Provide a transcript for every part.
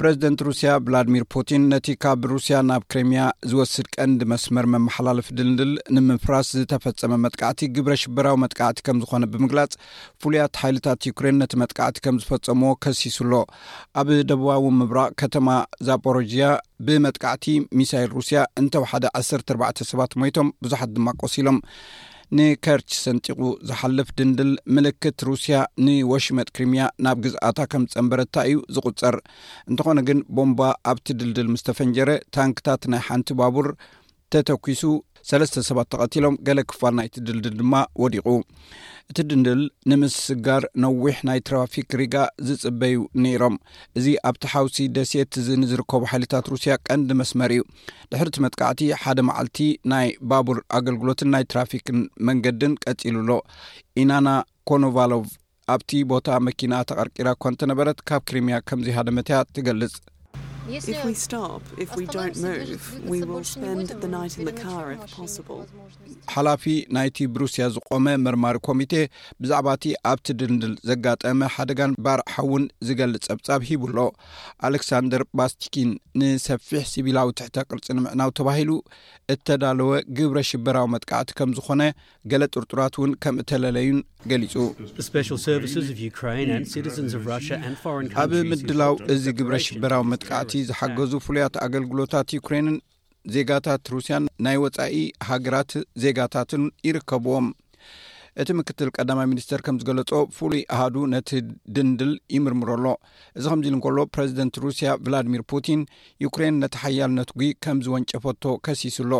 ፕረዚደንት ሩስያ ቭላድሚር ፑቲን ነቲ ካብ ሩስያ ናብ ክሬምያ ዝወስድ ቀንዲ መስመር መመሓላለፍ ድልድል ንምፍራስ ዝተፈፀመ መጥቃዕቲ ግብረ ሽበራዊ መጥቃዕቲ ከም ዝኾነ ብምግላፅ ፍሉያት ሓይልታት ዩክሬን ነቲ መጥቃዕቲ ከም ዝፈፀምዎ ከሲሱ ኣሎ ኣብ ደቡባዊ ምብራቕ ከተማ ዛፖሮጅያ ብመጥቃዕቲ ሚሳይል ሩስያ እንተውሓደ 14 ሰባት ሞይቶም ብዙሓት ድማ ቆሲሎም ንከርች ሰንጢቑ ዝሓልፍ ድንድል ምልክት ሩስያ ንወሽመጥ ክሪምያ ናብ ግዝኣታ ከም ዝፀንበረታ እዩ ዝቁፀር እንተኾነ ግን ቦምባ ኣብቲ ድልድል ምስ ተፈንጀረ ታንክታት ናይ ሓንቲ ባቡር ተተኲሱ ሰለስተ ሰባት ተቐቲሎም ገለ ክፋል ናይቲ ድልድል ድማ ወዲቑ እቲ ድንድል ንምስስጋር ነዊሕ ናይ ትራፊክ ሪጋ ዝፅበዩ ነይሮም እዚ ኣብቲ ሓውሲ ደሴት እዚ ንዝርከቡ ሓይልታት ሩስያ ቀንዲ መስመር እዩ ድሕሪ እቲ መጥቃዕቲ ሓደ መዓልቲ ናይ ባቡር ኣገልግሎትን ናይ ትራፊክን መንገድን ቀፂሉ ኣሎ ኢናና ኮኖቫሎቭ ኣብቲ ቦታ መኪናኣ ተቐርቂራ እኳ እንተነበረት ካብ ክሪሚያ ከም ዘይሃደመት እያ ትገልጽ። ሓላፊ ናይቲ ብሩስያ ዝቖመ መርማሪ ኮሚቴ ብዛዕባ እቲ ኣብቲ ድልድል ዘጋጠመ ሓደጋን ባርዕ ሓውን ዝገልጽ ጸብጻብ ሂቡ ኣሎ። ኣሌክሳንደር ባስቲኪን ንሰፊሕ ሲቪላዊ ትሕተ ቅርጺ ንምዕናው ተባሂሉ እተዳለወ ግብረ ሽበራዊ መጥቃዕቲ ከም ዝኾነ ገለ ጥርጡራት እውን ከም እተለለዩን ገሊጹ። ኣብ ምድላው እዚ ግብረ ሽበራዊ መጥቃዕቲ ዝሓገዙ ፍሉያት ኣገልግሎታት ዩክሬንን ዜጋታት ሩስያን ናይ ወጻኢ ሃገራት ዜጋታትን ይርከብዎም። እቲ ምክትል ቀዳማይ ሚኒስተር ከም ዝገለጾ ፍሉይ ኣሃዱ ነቲ ድንድል ይምርምሮ ኣሎ እዚ ከምዚ ኢሉ እንከሎ ፕረዚደንት ሩስያ ቭላድሚር ፑቲን ዩክሬን ነቲ ሓያል ነትጒ ከም ዝወንጨፈቶ ከሲሱ ኣሎ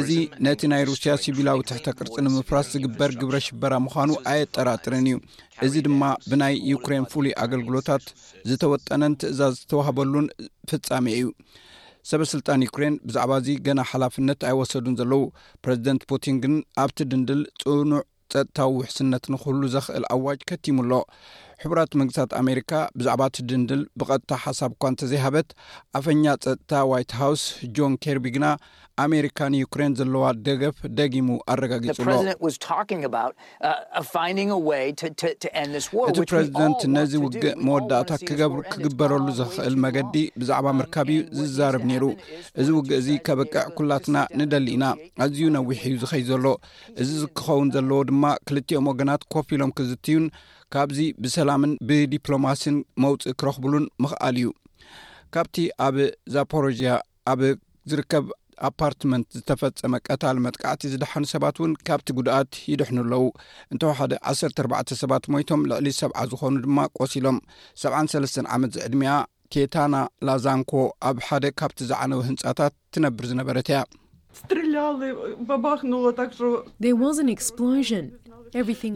እዚ ነቲ ናይ ሩስያ ሲቪላዊ ትሕተ ቅርፂ ንምፍራስ ዝግበር ግብረ ሽበራ ምዃኑ ኣየጠራጥርን እዩ እዚ ድማ ብናይ ዩክሬን ፍሉይ ኣገልግሎታት ዝተወጠነን ትእዛዝ ዝተዋህበሉን ፍፃሜ እዩ ሰበ ስልጣን ዩክሬን ብዛዕባ እዚ ገና ሓላፍነት ኣይወሰዱን ዘለዉ ፕረዚደንት ፑቲን ግን ኣብቲ ድንድል ፅኑዕ ጸጥታዊ ውሕስነት ንክህሉ ዘኽእል ኣዋጅ ከቲሙ ኣሎ። ሕቡራት መንግስታት ኣሜሪካ ብዛዕባ እቲ ድንድል ብቐጥታ ሓሳብ እኳ እንተዘይሃበት፣ ኣፈኛ ጸጥታ ዋይት ሃውስ ጆን ኬርቢ ግና ኣሜሪካ ንዩክሬን ዘለዋ ደገፍ ደጊሙ ኣረጋጊጹ ኣሎ። እቲ ፕረዚደንት ነዚ ውግእ መወዳእታ ክገብር ክግበረሉ ዘኽእል መገዲ ብዛዕባ ምርካብ እዩ ዝዛረብ ነይሩ። እዚ ውግእ እዚ ከብቅዕ ኩላትና ንደሊ ኢና። ኣዝዩ ነዊሕ እዩ ዝኸይድ ዘሎ። እዚ ዝክኸውን ዘለዎ ድማ ክልቲኦም ወገናት ኮፍ ኢሎም ክዝትዩን ካብዚ ብሰላምን ብዲፕሎማሲን መውፅእ ክረኽብሉን ምኽኣል እዩ ካብቲ ኣብ ዛፖሮዥያ ኣብ ዝርከብ ኣፓርትመንት ዝተፈፀመ ቀታሊ መጥቃዕቲ ዝደሓኑ ሰባት እውን ካብቲ ጉድኣት ይድሕኑ ኣለዉ እንተወሓደ 14 ሰባት ሞይቶም ልዕሊ ሰብዓ ዝኾኑ ድማ ቆሲሎም 73 ዓመት ዝዕድሚያ ቴታና ላዛንኮ ኣብ ሓደ ካብቲ ዝዓነው ህንፃታት ትነብር ዝነበረት እያ።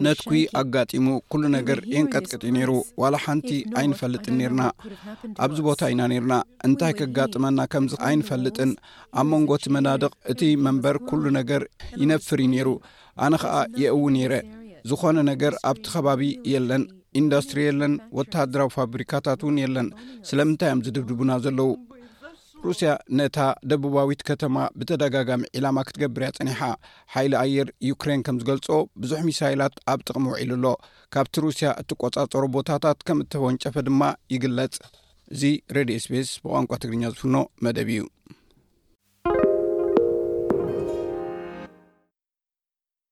ነትኲ ኣጋጢሙ ኩሉ ነገር የንቀጥቅጥ እዩ ነይሩ ዋላ ሓንቲ ኣይንፈልጥን ነርና ኣብዚ ቦታ ኢና ነርና እንታይ ከጋጥመና ከምዚ ኣይንፈልጥን ኣብ መንጎ እቲ መናድቕ እቲ መንበር ኩሉ ነገር ይነፍር እዩ ነይሩ ኣነ ኸኣ የእው ነይረ ዝኾነ ነገር ኣብቲ ኸባቢ የለን ኢንዳስትሪ የለን ወተሃደራዊ ፋብሪካታት እውን የለን ስለምንታይ እዮም ዝድብድቡና ዘለዉ ሩስያ ነታ ደቡባዊት ከተማ ብተደጋጋሚ ዒላማ ክትገብር እያ ጸኒሓ። ሓይሊ ኣየር ዩክሬን ከም ዝገልጾ ብዙሕ ሚሳይላት ኣብ ጥቕሚ ውዒሉ ኣሎ። ካብቲ ሩስያ እትቆጻጸሮ ቦታታት ከም እተወንጨፈ ድማ ይግለጽ። እዚ ሬድዮ ስፔስ ብቋንቋ ትግርኛ ዝፍኖ መደብ እዩ።